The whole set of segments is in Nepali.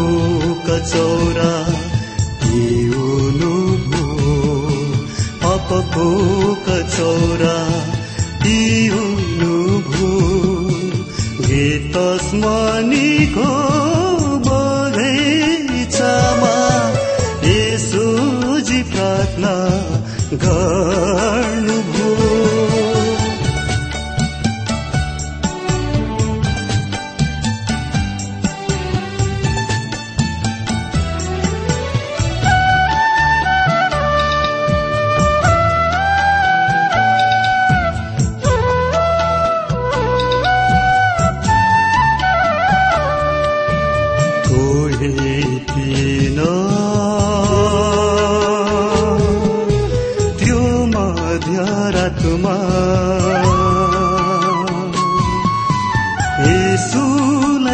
पापको कचौरा पापको कचौरा भू। गीत स्मनीको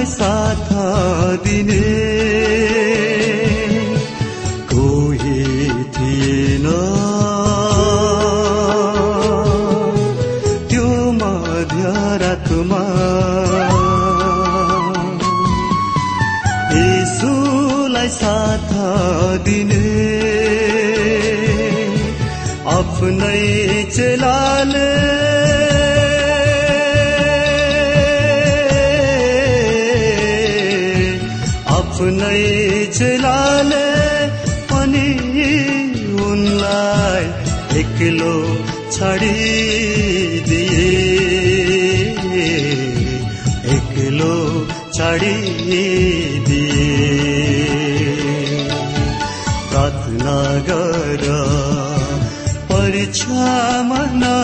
साथ दिने। कोही थिएन। त्यो मध्यरातमा। यसुलाई साथ दिने। आफ्नै चेलाले ছাড়িয়ে দিয়ে। একলো ছাড়িয়ে দিয়ে। রাত নাগরা পরিছা মনা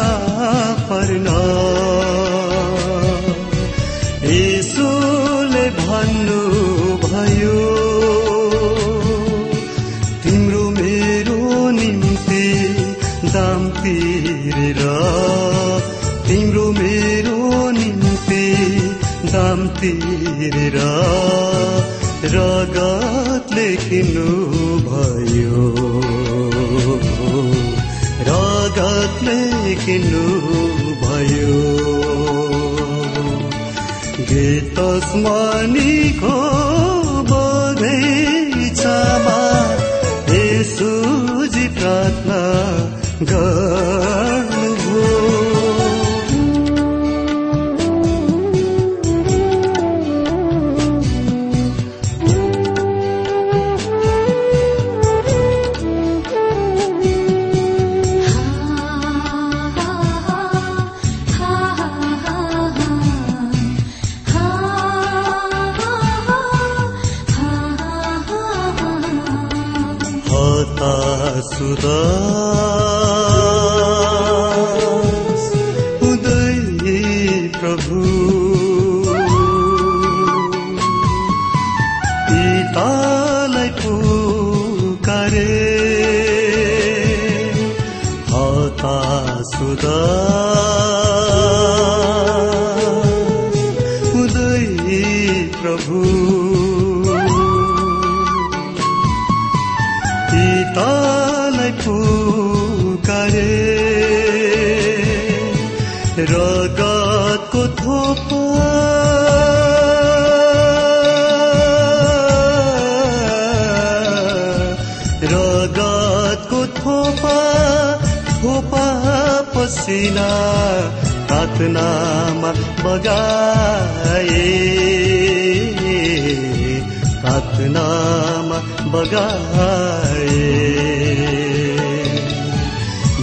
किन्नु भयो। गीत स्मनीको बगैँचामा यसुजी प्रार्थना गर पसिना प्रार्थनामा बगाए। प्रार्थनामा बगाए।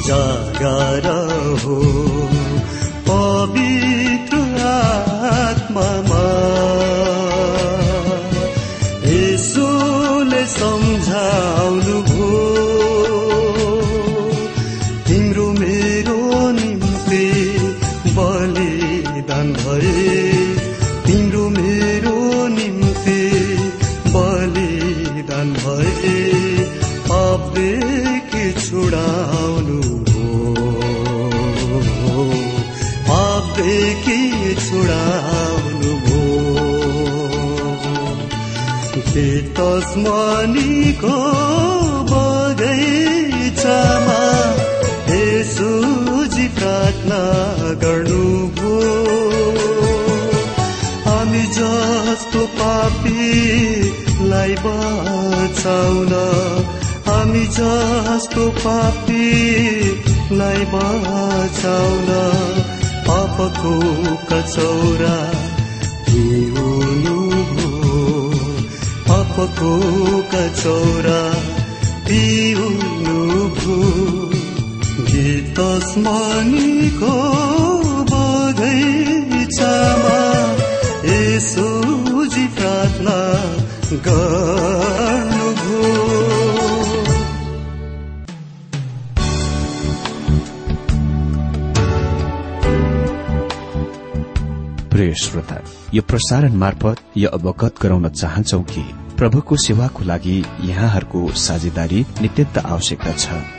जागार हो mama. आसमानीको बगैँचामा यसुजी प्रार्थना गर्नुभयो हामी जस्तो पापीलाई बचाउन हामी जस्तो पापीलाई बचाउन पापको कचौरा पापको कचौरा पिउनु भू गीत स्मरणीको बगैँचामा यसोजी प्रार्थना गर्नुभयो प्रिय श्रोता यो प्रसारण मार्फत यो अवगत गराउन चाहन्छौ कि प्रभुको सेवाको लागि यहाँहरूको साझेदारी नित्यन्त आवश्यकता छ।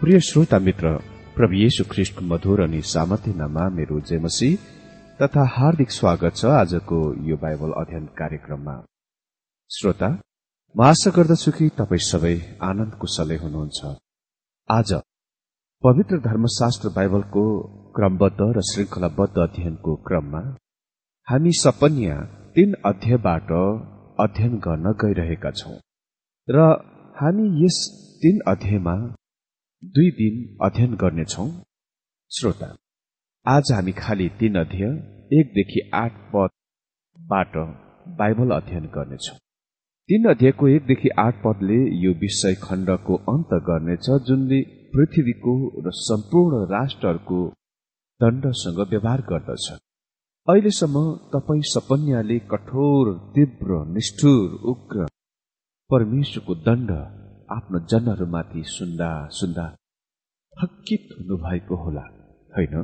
प्रिय श्रोता मित्र प्रभु येशु ख्रिष्टको मधुर अनि सामर्थ्य नाममा मेरो जयमसी तथा हार्दिक स्वागत छ आजको यो बाइबल अध्ययन कार्यक्रममा। श्रोता म आशा गर्दछु कि तपाईँ सबै आनन्द कुशलै हुनुहुन्छ। आज पवित्र धर्मशास्त्र बाइबलको क्रमबद्ध र श्रृंखलाबद्ध अध्ययनको क्रममा हामी सपन्या तीन अध्यायबाट अध्ययन गर्न गइरहेका छौं। र हामी यस तीन अध्यायमा दुई दिन अध्ययन गर्नेछौ। श्रोता आज हामी खालि तीन अध्याय एकदेखि आठ पदबाट बाइबल अध्ययन गर्नेछौ। तीन अध्यायको एकदेखि आठ पदले यो विषय खण्डको अन्त गर्नेछ जुनले पृथ्वीको र सम्पूर्ण राष्ट्रहरूको दण्डसँग व्यवहार गर्दछ। अहिलेसम्म तपाईँ सपन्याले कठोर तीव्र निष्ठुर उग्र परमेश्वरको दण्ड आफ्नो जनहरूमाथि सुन्दा सुन्दा थकित हुनुभएको होला होइन?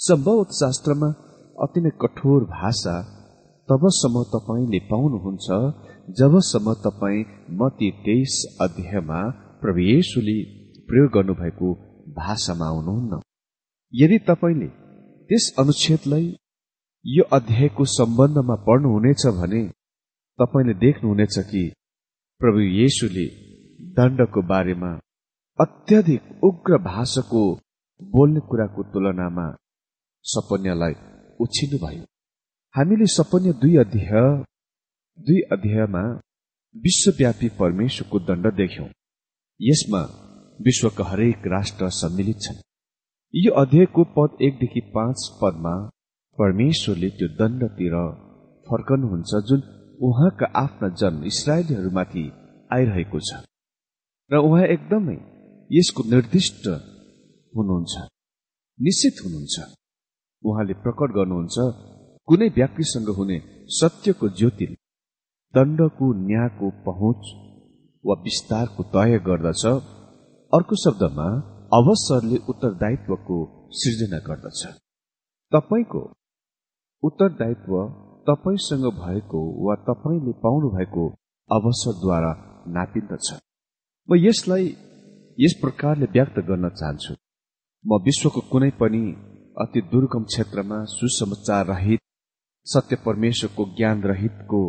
सम्भवत शास्त्रमा अति नै कठोर भाषा तबसम्म तपाईँले पाउनुहुन्छ जबसम्म तपाईँ मती तेइस अध्यायमा प्रवेशुले प्रयोग गर्नुभएको भाषामा आउनुहुन्न। यदि तपाईँले त्यस अनुच्छेदलाई यो अध्यायको सम्बन्धमा पढ्नुहुनेछ भने तपाईँले देख्नुहुनेछ कि प्रभु येशुले दण्डको बारेमा अत्यधिक उग्र भाषाको बोल्ने कुराको तुलनामा सपन्यालाई उछिन्नुभयो हामीले सपन्य दुई अध्याय दुई अध्यायमा विश्वव्यापी परमेश्वरको दण्ड देख्यौं। यसमा विश्वका हरेक राष्ट्र सम्मिलित छन्। यो अध्यायको पद एकदेखि पाँच पदमा परमेश्वरले त्यो दण्डतिर फर्कनुहुन्छ जुन उहाँका आफ्ना जन इसरायलीहरूमाथि आइरहेको छ। र उहाँ एकदमै यसको निर्दिष्ट हुनुहुन्छ निश्चित हुनुहुन्छ। उहाँले प्रकट गर्नुहुन्छ कुनै व्यक्तिसँग हुने सत्यको ज्योति दण्डको न्यायको पहुँच वा विस्तारको तय गर्दछ अर्को शब्दमा अवसरले उत्तरदायित्वको सृजना गर्दछ। तपाईँको उत्तरदायित्व तपाईँसँग भएको वा तपाईँले पाउनु भएको अवसरद्वारा नापिन्दछ। म यसलाई यस प्रकारले व्यक्त गर्न चाहन्छु। म विश्वको कुनै पनि अति दुर्गम क्षेत्रमा सुसमाचार रहित सत्य परमेश्वरको ज्ञान रहितको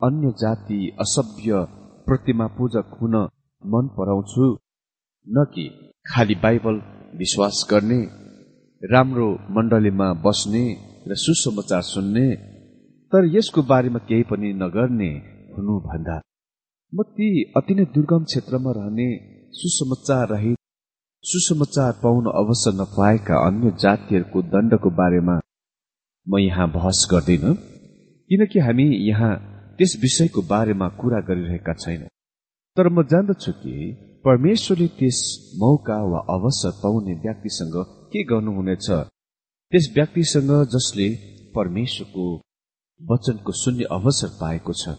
अन्य जाति असभ्य प्रतिमा पूजक हुन मन पराउँछु न कि खालि बाइबल विश्वास गर्ने राम्रो मण्डलीमा बस्ने र सुसमाचार सुन्ने तर यसको बारेमा केही पनि नगर्ने हुनुभन्दा म ती अति नै दुर्गम क्षेत्रमा रहने सुसमाचार रहित सुसमाचार पाउन अवसर नपाएका अन्य जातिहरूको दण्डको बारेमा म यहाँ बहस गर्दिन किनकि हामी यहाँ त्यस विषयको बारेमा कुरा गरिरहेका छैनौँ। तर म जान्दछु कि परमेश्वरले त्यस मौका वा अवसर पाउने व्यक्तिसँग के गर्नुहुनेछ त्यस व्यक्तिसँग जसले परमेश्वरको वचनको सुन्ने अवसर पाएको छ।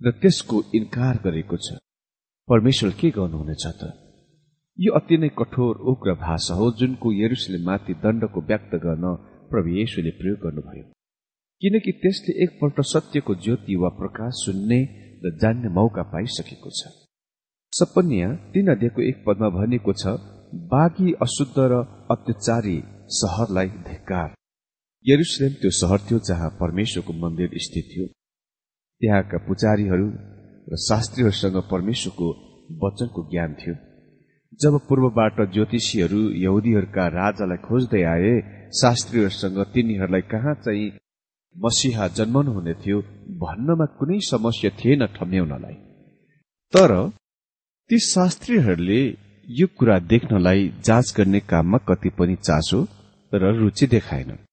र त्यसको इन्कार गरेको छ। परमेश्वर के गर्नुहुनेछ त? यो अति नै कठोर उग्र भाषा हो जुनको यरुसलेमाथि दण्डको व्यक्त गर्न प्रभु येशुले प्रयोग गर्नुभयो। किनकि त्यसले एकपल्ट सत्यको ज्योति वा प्रकाश सुन्ने र जान्ने मौका पाइसकेको छ। सपन्या तीन अध्यायको एक पदमा भनेको छ बाघी अशुद्ध र अत्याचारी सहरलाई धिक्कार। यरुसलेम त्यो सहर थियो जहाँ परमेश्वरको मन्दिर स्थित थियो। त्यहाँका पुजारीहरू र शास्त्रीहरूसँग परमेश्वरको वचनको ज्ञान थियो। जब पूर्वबाट ज्योतिषीहरू यहुदीहरूका राजालाई खोज्दै आए शास्त्रीहरूसँग तिनीहरूलाई कहाँ चाहिँ मसिहा जन्मनु हुने थियो भन्नमा कुनै समस्या थिएन ठम्याउनलाई। तर ती शास्त्रीहरूले यो कुरा देख्नलाई जाँच गर्ने काममा कति पनि चासो र रुचि देखाएनन्।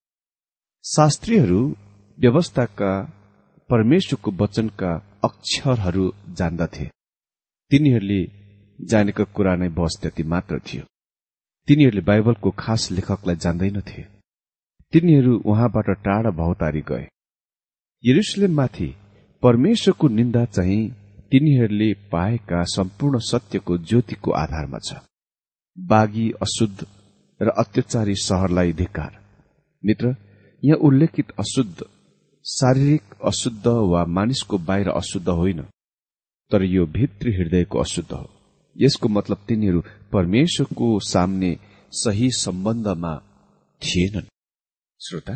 शास्त्रीहरू व्यवस्थाका परमेश्वरको वचनका अक्षरहरू जान्दथे। तिनीहरूले जानेको कुरा नै बस त्यति मात्र थियो। तिनीहरूले बाइबलको खास लेखकलाई जान्दैनथे। तिनीहरू उहाँबाट टाढा भौतारी गए। यरुसलेममाथि परमेश्वरको निन्दा चाहिँ तिनीहरूले पाएका सम्पूर्ण सत्यको ज्योतिको आधारमा छ। बागी अशुद्ध र अत्याचारी सहरलाई धिकार मित्र यहाँ उल्लेखित अशुद्ध शारीरिक अशुद्ध वा मानिसको बाहिर अशुद्ध होइन तर यो भित्री हृदयको अशुद्ध हो। यसको मतलब तिनीहरू परमेश्वरको सामने सही सम्बन्धमा थिएनन्। श्रोता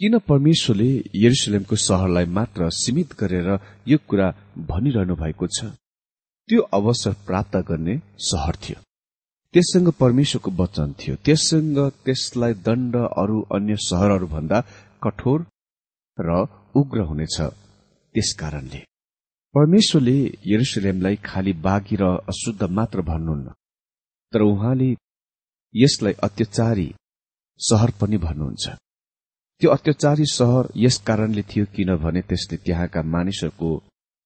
किन परमेश्वरले यरुसलेमको सहरलाई मात्र सीमित गरेर यो कुरा भनिरहनु भएको छ? त्यो अवसर प्राप्त गर्ने सहर थियो। त्यससँग परमेश्वरको वचन थियो। त्यससँग त्यसलाई दण्ड अरू अन्य सहरहरूभन्दा कठोर र उग्र हुनेछ त्यसकारणले। परमेश्वरले यरुसलेमलाई खालि बाघी र अशुद्ध मात्र भन्नुहुन्न तर उहाँले यसलाई अत्याचारी सहर पनि भन्नुहुन्छ। त्यो अत्याचारी सहर यस कारणले थियो किनभने त्यसले त्यहाँका मानिसहरूको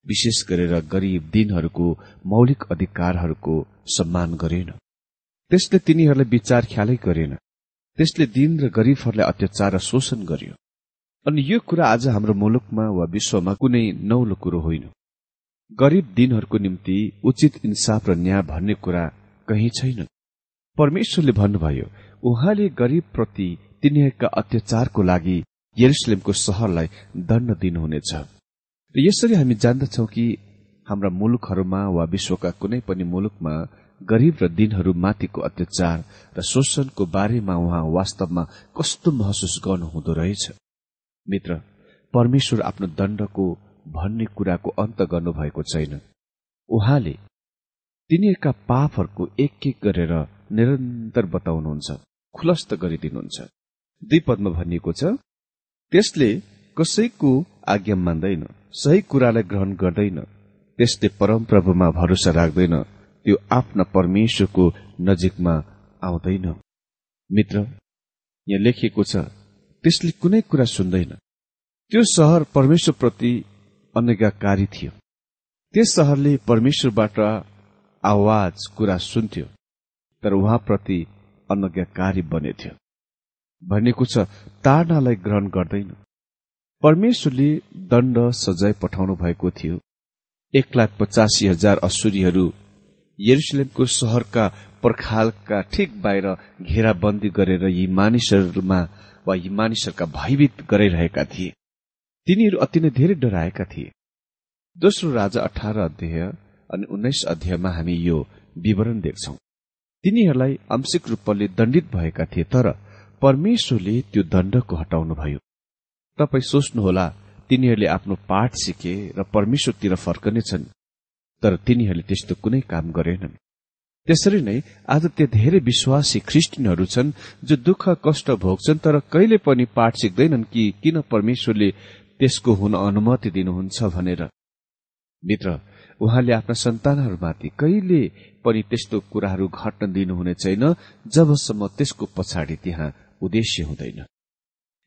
विशेष गरेर गरीब दिनहरूको मौलिक अधिकारहरूको सम्मान गरेन। त्यसले तिनीहरूलाई विचार ख्यालै गरेन। त्यसले दिन र गरीबहरूलाई अत्याचार र शोषण गर्यो। अनि यो कुरा आज हाम्रो मुलुकमा वा विश्वमा कुनै नौलो कुरो होइन। गरीब दिनहरूको निम्ति उचित इन्साफ र न्याय भन्ने कुरा कहीँ छैन। परमेश्वरले भन्नुभयो उहाँले गरीबप्रति तिनीहरूका अत्याचारको लागि यरुसलेमको सहरलाई दण्ड दिनुहुनेछ। र यसरी हामी जान्दछौ कि हाम्रा मुलुकहरूमा वा विश्वका कुनै पनि मुलुकमा गरीब र दिनहरू माथिको अत्याचार र शोषणको बारेमा उहाँ वास्तवमा कस्तो महसुस गर्नुहुँदो रहेछ। मित्र परमेश्वर आफ्नो दण्डको भन्ने कुराको अन्त गर्नुभएको छैन। उहाँले तिनीहरूका पापहरूको एक एक गरेर निरन्तर बताउनुहुन्छ खुलस्त गरिदिनुहुन्छ। दुई पदमा भनिएको छ त्यसले कसैको आज्ञा मान्दैन सही कुरालाई ग्रहण गर्दैन त्यसले परमप्रभुमा भरोसा राख्दैन त्यो आफ्ना परमेश्वरको नजिकमा आउँदैन मित्र यहाँ लेखिएको छ त्यसले कुनै कुरा सुन्दैन। त्यो सहर परमेश्वरप्रति अनज्ञाकारी थियो। त्यस सहरले परमेश्वरबाट आवाज कुरा सुन्थ्यो तर उहाँप्रति अनज्ञाकारी बनेथ्यो। भनेको छ ताडनालाई ग्रहण गर्दैन। परमेश्वरले दण्ड सजाय पठाउनु भएको थियो। एक लाख पचासी हजार असुरीहरू यरुसलेमको सहरका पर्खालका ठिक बाहिर घेराबन्दी गरेर यी मानिसहरूमा वा यी मानिसहरूका भयभीत गराइरहेका थिए। तिनीहरू अति नै धेरै डराएका थिए। दोस्रो राजा अठार अध्याय अनि उन्नाइस अध्यायमा हामी यो विवरण देख्छौ। तिनीहरूलाई आंशिक रूपले दण्डित भएका थिए तर परमेश्वरले त्यो दण्डको हटाउनुभयो। तपाईँ सोच्नुहोला तिनीहरूले आफ्नो पाठ सिके र परमेश्वरतिर फर्कनेछन् तर तिनीहरूले त्यस्तो कुनै काम गरेनन्। त्यसरी नै आज त्यो धेरै विश्वासी ख्रिस्टियनहरू छन् जो दुःख कष्ट भोग्छन् तर कहिले पनि पाठ सिक्दैनन् कि किन परमेश्वरले त्यसको हुन अनुमति दिनुहुन्छ भनेर। मित्र उहाँले आफ्ना सन्तानहरूमाथि कहिले पनि त्यस्तो कुराहरू घट्न दिनुहुने छैन जबसम्म त्यसको पछाडि त्यहाँ उद्देश्य हुँदैन।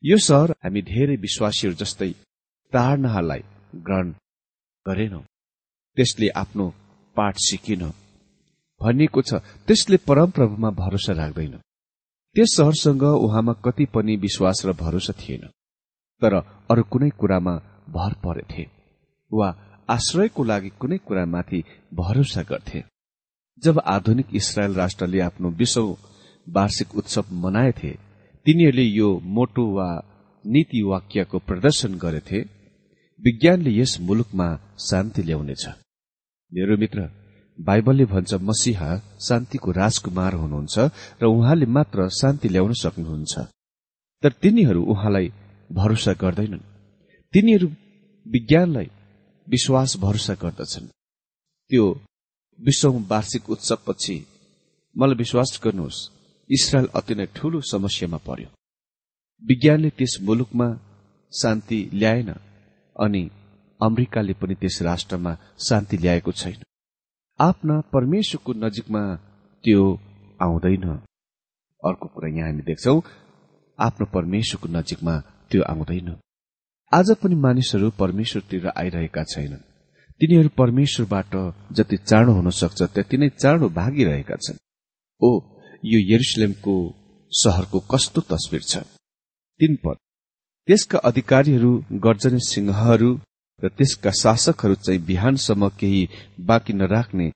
यो सहर हामी धेरै विश्वासीहरू जस्तै ताडनालाई ग्रहण गरेनौ। त्यसले आफ्नो पाठ सिकिन। भनिएको छ त्यसले परमप्रभुमा भरोसा राख्दैन। त्यस सहरसँग उहाँमा कति पनि विश्वास र भरोसा थिएन। तर अरू कुनै कुरामा भर परेथे वा आश्रयको लागि कुनै कुरामाथि भरोसा गर्थे। जब आधुनिक इसरायल राष्ट्रले आफ्नो विश्व वार्षिक उत्सव मनाएथे तिनीहरूले यो मोटो वा नीति वाक्यको प्रदर्शन गरेथे। विज्ञानले यस मुलुकमा शान्ति ल्याउनेछ। मेरो मित्र बाइबलले भन्छ मसिहा शान्तिको राजकुमार हुनुहुन्छ र उहाँले मात्र शान्ति ल्याउन सक्नुहुन्छ। तर तिनीहरू उहाँलाई भरोसा गर्दैनन्। तिनीहरू विज्ञानलाई विश्वास भरोसा गर्दछन्। त्यो विश्व वार्षिक उत्सवपछि मलाई विश्वास गर्नुहोस् इसरायल अति नै ठूलो समस्यामा पर्यो। विज्ञानले त्यस मुलुकमा शान्ति ल्याएन अनि अमेरिकाले पनि त्यस राष्ट्रमा शान्ति ल्याएको छैन। आफ्ना परमेश्वरको नजिकमा त्यो आउँदैन। अर्को कुरा यहाँ हामी देख्छौ आफ्नो परमेश्वरको नजिकमा त्यो आउँदैन। आज पनि मानिसहरू परमेश्वरतिर आइरहेका छैनन्। तिनीहरू परमेश्वरबाट जति चाँडो हुन सक्छ त्यति नै चाँडो भागिरहेका छन्। ओ यो यरुसलेमको सहरको कस्तो तस्विर छ? तीन पद। त्यसका अधिकारीहरू गर्जने सिंहहरू र त्यसका शासकहरू चाहिँ बिहानसम्म केही बाँकी नराख्ने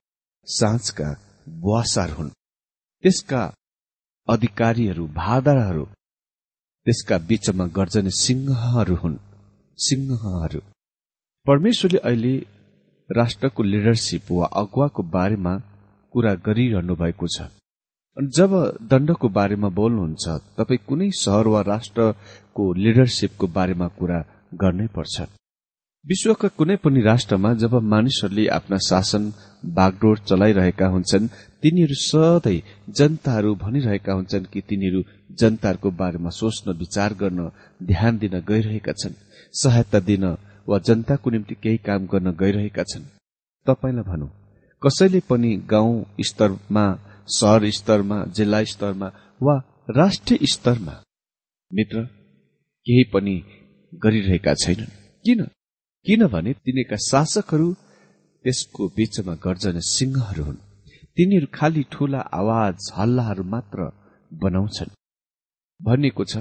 साँझका बुवासार हुन्। त्यसका अधिकारीहरू भादाहरू त्यसका बीचमा गर्जने सिंहहरू हुन्। सिंहहरू। परमेश्वरले अहिले राष्ट्रको लिडरसिप वा अगुवाको बारेमा कुरा गरिरहनु भएको छ। जब दण्डको बारेमा बोल्नुहुन्छ तपाईँ कुनै सहर वा राष्ट्रको लिडरसिपको बारेमा कुरा गर्नै पर्छ। विश्वका कुनै पनि राष्ट्रमा जब मानिसहरूले आफ्ना शासन बागडोर चलाइरहेका हुन्छन् तिनीहरू सधैँ जनताहरू भनिरहेका हुन्छन् कि तिनीहरू जनताहरूको बारेमा सोच्न विचार गर्न ध्यान दिन गइरहेका छन् सहायता दिन वा जनताको निम्ति केही काम गर्न गइरहेका छन्। तपाईँलाई भनौँ कसैले पनि गाउँ स्तरमा सहर स्तरमा जिल्ला स्तरमा वा राष्ट्रिय स्तरमा मित्र केही पनि गरिरहेका छैनन्। किन? किनभने तिनीका शासकहरू त्यसको बीचमा गर्जने सिंहहरू हुन्। तिनीहरू खालि ठूला आवाज हल्लाहरू मात्र बनाउँछन्। भनिएको छ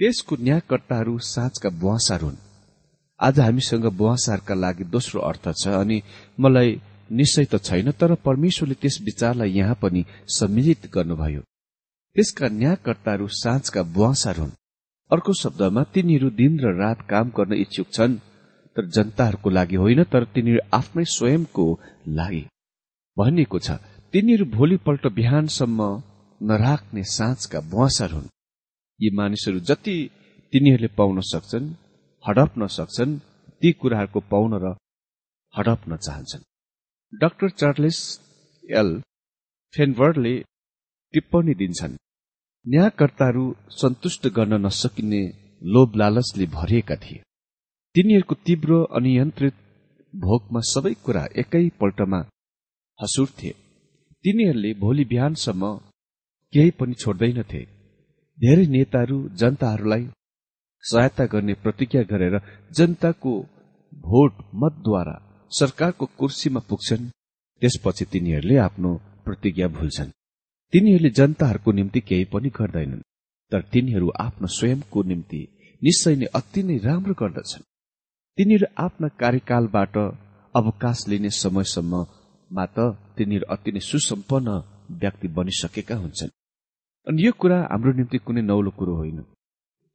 त्यसको न्यायकर्ताहरू साँझका बुवासार हुन्। आज हामीसँग बुवासारका लागि दोस्रो अर्थ छ अनि मलाई निश्चय त छैन तर परमेश्वरले त्यस विचारलाई यहाँ पनि सम्मिलित गर्नुभयो। त्यसका न्यायकर्ताहरू साँझका बुवासार हुन्। अर्को शब्दमा तिनीहरू दिन र रात काम गर्न इच्छुक छन्। तर जनताहरूको लागि होइन तर तिनीहरू आफ्नै स्वयंको लागि भनिएको छ। तिनीहरू भोलिपल्ट बिहानसम्म नराख्ने साँझका बुवासार हुन्। यी मानिसहरू जति तिनीहरूले पाउन सक्छन् हडप्न सक्छन् ती कुराहरूको पाउन र हडप्न चाहन्छन्। Doctor Charles L. फेनवर्डले टिप्पणी दिन्छन् न्यायकर्ताहरू सन्तुष्ट गर्न नसकिने लोभ लालचले भरिएका थिए। तिनीहरूको तीव्र अनियन्त्रित भोकमा सबै कुरा एकैपल्टमा हसुर्थे तिनीहरूले भोलि बिहानसम्म केही पनि छोड्दैनथे। धेरै नेताहरू जनताहरूलाई सहायता गर्ने प्रतिज्ञा गरेर जनताको भोट मतद्वारा सरकारको कुर्सीमा पुग्छन्। त्यसपछि तिनीहरूले आफ्नो प्रतिज्ञा भुल्छन्। तिनीहरूले जनताहरूको निम्ति केही पनि गर्दैनन् तर तिनीहरू आफ्नो स्वयंको निम्ति निश्चय नै अति नै राम्रो गर्दछन्। तिनीहरू आफ्ना कार्यकालबाट अवकाश लिने समयसम्ममा त तिनीहरू अति नै सुसम्पन्न व्यक्ति बनिसकेका हुन्छन्। अनि यो कुरा हाम्रो निम्ति कुनै नौलो कुरो होइन।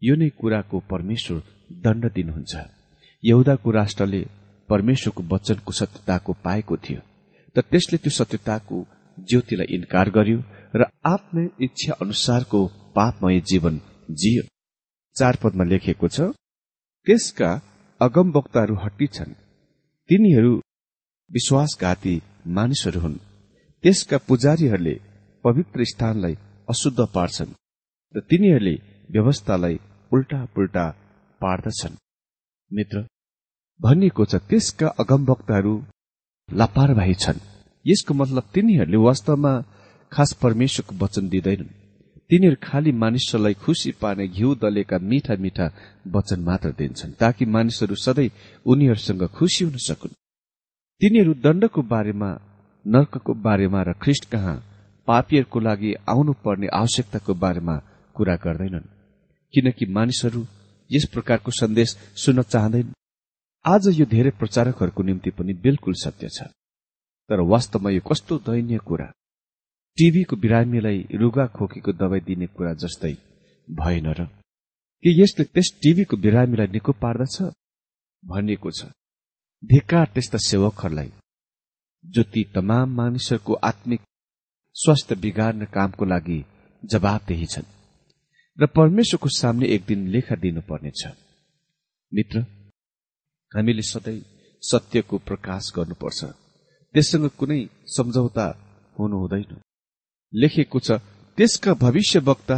यो नै कुराको परमेश्वर दण्ड दिनुहुन्छ। यहुदाको राष्ट्रले परमेश्वरको वचनको सत्यताको पाएको थियो तर त्यसले त्यो सत्यताको ज्योतिलाई इन्कार गर्यो र आफ्नै इच्छा अनुसारको पापमय जीवन जियो। चार पदमा लेखिएको छ त्यसका अगमवक्ताहरू हट्टी तिनीहरू विश्वासघाती मानिसहरू हुन्। त्यसका पुजारीहरूले पवित्र स्थानलाई अशुद्ध पार्छन् र तिनीहरूले व्यवस्थालाई उल्टा पुल्टा पार्दछन्। मित्र भनिएको छ त्यसका अगमवक्ताहरू लापारवाही छन्। यसको मतलब तिनीहरूले वास्तवमा खास परमेश्वरको वचन दिँदैनन्। तिनीहरू खालि मानिसहरूलाई खुसी पार्ने घिउ दलेका मिठा मिठा वचन मात्र दिन्छन् ताकि मानिसहरू सधैँ उनीहरूसँग खुसी हुन सकुन्। तिनीहरू दण्डको बारेमा नर्कको बारेमा र ख्रिष्ट कहाँ पापीहरूको लागि आउनु पर्ने आवश्यकताको बारेमा कुरा गर्दैनन् किनकि मानिसहरू यस प्रकारको सन्देश सुन्न चाहँदैन आज यो धेरै प्रचारकहरूको निम्ति पनि बिल्कुल सत्य छ तर वास्तवमा यो कस्तो दैन्य कुरा। टीभीको बिरामीलाई रुगा खोकीको दबाई दिने कुरा जस्तै भएन र के यसले त्यस टीभीको बिरामीलाई निको पार्दछ भनिएको छ। धिक्कार त्यस्ता सेवकहरूलाई जो ती तमाम मानिसहरूको आत्मिक स्वास्थ्य बिगार्ने कामको लागि जवाबदेही छन् र परमेश्वरको सामने एक दिन लेखा दिनुपर्नेछ। मित्र हामीले सधैँ सत्यको प्रकाश गर्नुपर्छ। त्यससँग कुनै सम्झौता हुनु हुँदैन। लेखेको छ त्यसका भविष्य वक्ता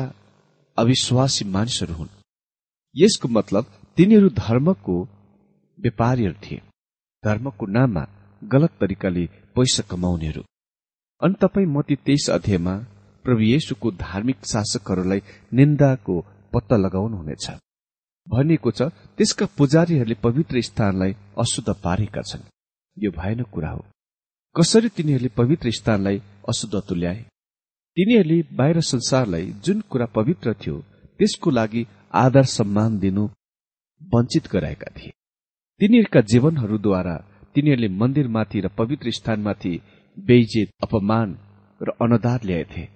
अविश्वासी मानिसहरू हुन्। यसको मतलब तिनीहरू धर्मको व्यापारीहरू थिए। धर्मको नाममा गलत तरिकाले पैसा कमाउनेहरू। अनि तपाईँ मती तेइस अध्यायमा प्रभु येशुको धार्मिक शासकहरूलाई निन्दाको पत्ता लगाउनुहुनेछ। भनिएको छ त्यसका पुजारीहरूले पवित्र स्थानलाई अशुद्ध पारेका छन्। यो भएन कुरा हो। कसरी तिनीहरूले पवित्र स्थानलाई अशुद्ध तुल्याए? तिनीहरूले बाहिर संसारलाई जुन कुरा पवित्र थियो त्यसको लागि आदर सम्मान दिनु वञ्चित गराएका थिए। तिनीहरूका जीवनहरूद्वारा तिनीहरूले मन्दिरमाथि र पवित्र स्थानमाथि बेइजेत अपमान र अनदार ल्याएथे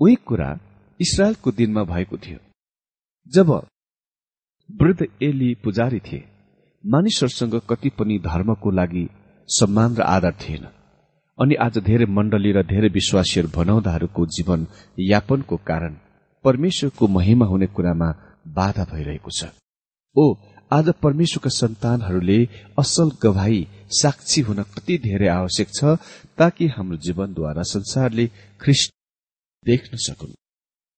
उही कुरा इसरायलको दिनमा भएको थियो। जब वृद्ध एली पुजारी थिए मानिसहरूसँग कति पनि धर्मको लागि सम्मान र आदर थिएन। अनि आज धेरै मण्डली र धेरै विश्वासीहरू भनाउँदाहरूको जीवन यापनको कारण परमेश्वरको महिमा हुने कुरामा बाधा भइरहेको छ। ओ आज परमेश्वरका सन्तानहरूले असल गवाई साक्षी हुन कति धेरै आवश्यक छ ताकि हाम्रो जीवनद्वारा संसारले ख्रिस्ट देख्न सकुन्।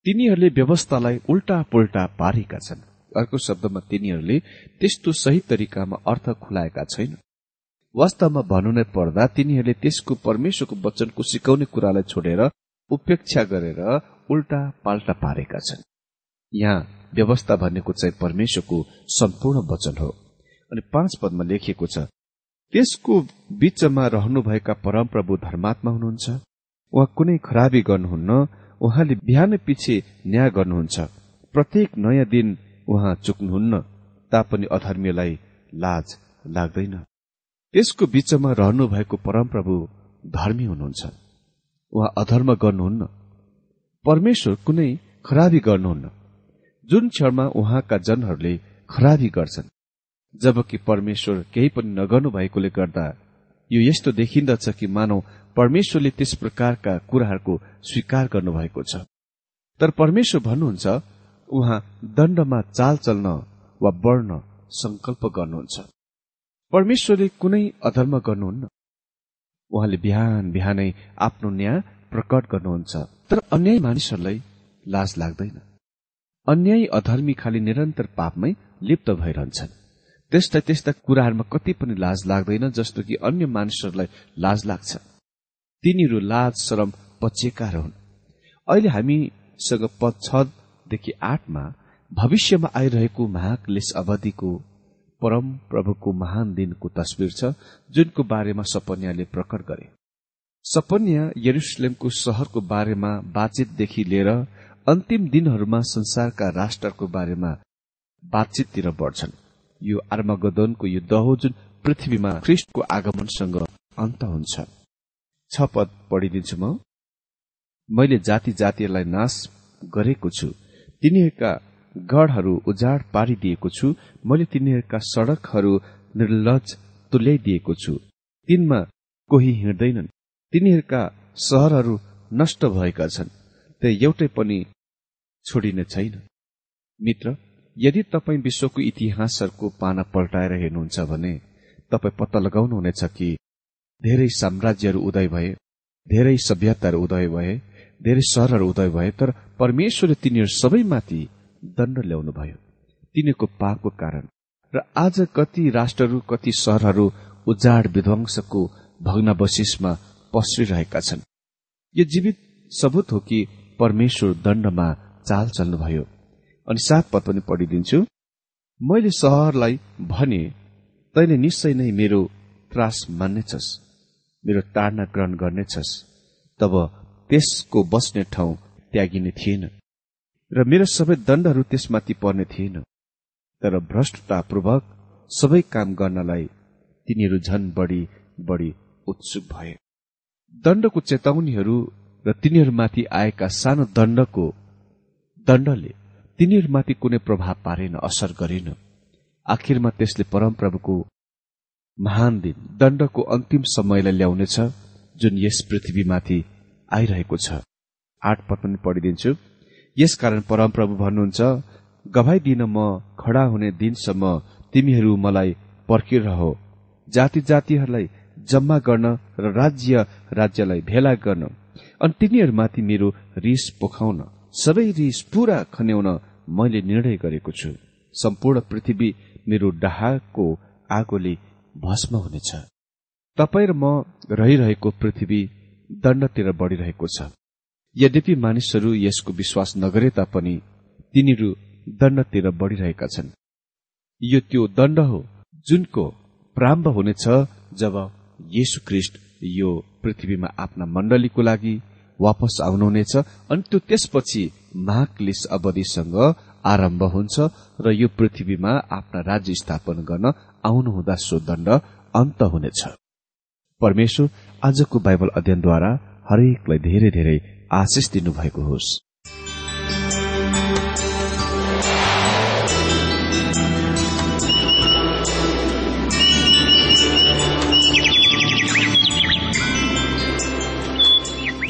तिनीहरूले व्यवस्थालाई उल्टा पुल्टा पारेका छन्। अर्को शब्दमा तिनीहरूले त्यस्तो सही तरिकामा अर्थ खुलाएका छैन। वास्तवमा भन्नु नै पर्दा तिनीहरूले त्यसको परमेश्वरको वचनको सिकाउने कुरालाई छोडेर उपेक्षा गरेर उल्टा पाल्टा पारेका छन्। यहाँ व्यवस्था भनेको चाहिँ परमेश्वरको सम्पूर्ण वचन हो। अनि पाँच पदमा लेखिएको छ त्यसको बीचमा रहनुभएका परमप्रभु धर्मात्मा हुनुहुन्छ। उहाँ कुनै खराबी गर्नुहुन्न उहाँले बिहान पछि न्याय गर्नुहुन्छ। प्रत्येक नयाँ दिन उहाँ चुक्नुहुन्न तापनि अधर्मीलाई लाज लाग्दैन। त्यसको बीचमा रहनु भएको परमप्रभु धर्मी हुनुहुन्छ। उहाँ अधर्म गर्नुहुन्न। परमेश्वर कुनै खराबी गर्नुहुन्न। जुन क्षणमा उहाँका जनहरूले खराबी गर्छन् जबकि परमेश्वर केही पनि नगर्नु भएकोले गर्दा यो यस्तो देखिन्दछ कि मानव परमेश्वरले त्यस प्रकारका कुराहरूको स्वीकार गर्नुभएको छ। तर परमेश्वर भन्नुहुन्छ उहाँ दण्डमा चाल चल्न वा बढ्न संकल्प गर्नुहुन्छ। परमेश्वरले कुनै अधर्म गर्नुहुन्न? उहाँले बिहान बिहानै आफ्नो न्याय प्रकट गर्नुहुन्छ तर अन्याय मानिसहरूलाई लाज लाग्दैन। अन्याय अधर्मी खालि निरन्तर पापमै लिप्त भइरहन्छन्। त्यस्ता त्यस्ता कुराहरूमा कति पनि लाज लाग्दैन जस्तो कि अन्य मानिसहरूलाई लाज लाग्छ। तिनीहरू लाज शरम पचेका हुन् अहिले हामीसँग पद छ देखि आठमा भविष्यमा आइरहेको महाक्लेश अवधिको परम प्रभुको महान दिनको तस्विर छ जुनको बारेमा सपन्याले प्रकट गरे। सपन्या यरुसलेमको शहरको बारेमा बातचितदेखि लिएर अन्तिम दिनहरूमा संसारका राष्ट्रको बारेमा बातचिततिर बढ्छन्। यो आर्मागदनको युद्ध हो जुन पृथ्वीमा ख्रिस्टको आगमनसँग अन्त हुन्छ। छ पद पढिदिन्छु मैले जाति जातिहरूलाई नाश गरेको छु। तिनीहरूका गढहरू उजाड पारिदिएको छु। मैले तिनीहरूका सड़कहरू निर्लज तुल्याइदिएको छु। तिनमा कोही हिँड्दैनन्। तिनीहरूका सहरहरू नष्ट भएका छन्। त्यो एउटै पनि छोडिने छैन। मित्र यदि तपाईँ विश्वको इतिहासहरूको पाना पल्टाएर हेर्नुहुन्छ भने तपाईँ पत्ता लगाउनुहुनेछ कि धेरै साम्राज्यहरू उदय भए धेरै सभ्यताहरू उदय भए धेरै सहरहरू उदय भए तर परमेश्वरले तिनीहरू सबैमाथि दण्ड ल्याउनु भयो। तिनीहरूको पापको कारण। र आज कति राष्ट्रहरू कति सहरहरू उजाड विध्वंसको भग्नावशिषमा पस्रिरहेका छन्। यो जीवित सबुत हो कि परमेश्वर दण्डमा चाल चल्नुभयो अनि सात पद पनि पढिदिन्छु। मैले सहरलाई भने तैले निश्चय नै मेरो त्रास मान्नेछस् मेरो ताडना ग्रहण गर्नेछस् तब त्यसको बस्ने ठाउँ त्यागिने थिएन। र मेरो सबै दण्डहरू त्यसमाथि पर्ने थिएन। तर भ्रष्टतापूर्वक सबै काम गर्नलाई तिनीहरू झन बढी बढी उत्सुक भए। दण्डको चेतावनीहरू र तिनीहरूमाथि आएका सानो दण्डको दण्डले तिनीहरूमाथि कुनै प्रभाव पारेन असर गरेन। आखिरमा त्यसले परमप्रभुको महान दिन दण्डको अन्तिम समयलाई ल्याउनेछ जुन यस पृथ्वीमाथि आइरहेको छ। आठ पद पनि पढिदिन्छु। यसकारण परमप्रभु भन्नुहुन्छ गवाई दिन म खडा हुने दिनसम्म तिमीहरू मलाई पर्खिरह। जाति जातिहरूलाई जम्मा गर्न र राज्य राज्यलाई भेला गर्न। अनि तिनीहरूमाथि मेरो रिस पोखाउन। सबै रिस पूरा खन्याउन मैले निर्णय गरेको छु। सम्पूर्ण पृथ्वी मेरो डाहाको आगोले भस्म हुनेछ। तपाईँ र म रहिरहेको पृथ्वी दण्डतिर बढ़िरहेको छ। यद्यपि मानिसहरू यसको विश्वास नगरे तापनि तिनीहरू दण्डतिर बढ़िरहेका छन्। यो त्यो दण्ड हो जुनको प्रारम्भ हुनेछ जब येशु क्रिस्ट यो पृथ्वीमा आफ्ना मण्डलीको लागि वापस आउनुहुनेछ अनि त्यो त्यसपछि महाक्लिस अवधिसँग आरम्भ हुन्छ र यो पृथ्वीमा आफ्ना राज्य स्थापना गर्न आउनुहुँदा सो दण्ड अन्त हुनेछ। परमेश्वर आजको बाइबल अध्ययनद्वारा हरेकलाई धेरै धेरै आशिष दिनुभएको होस्।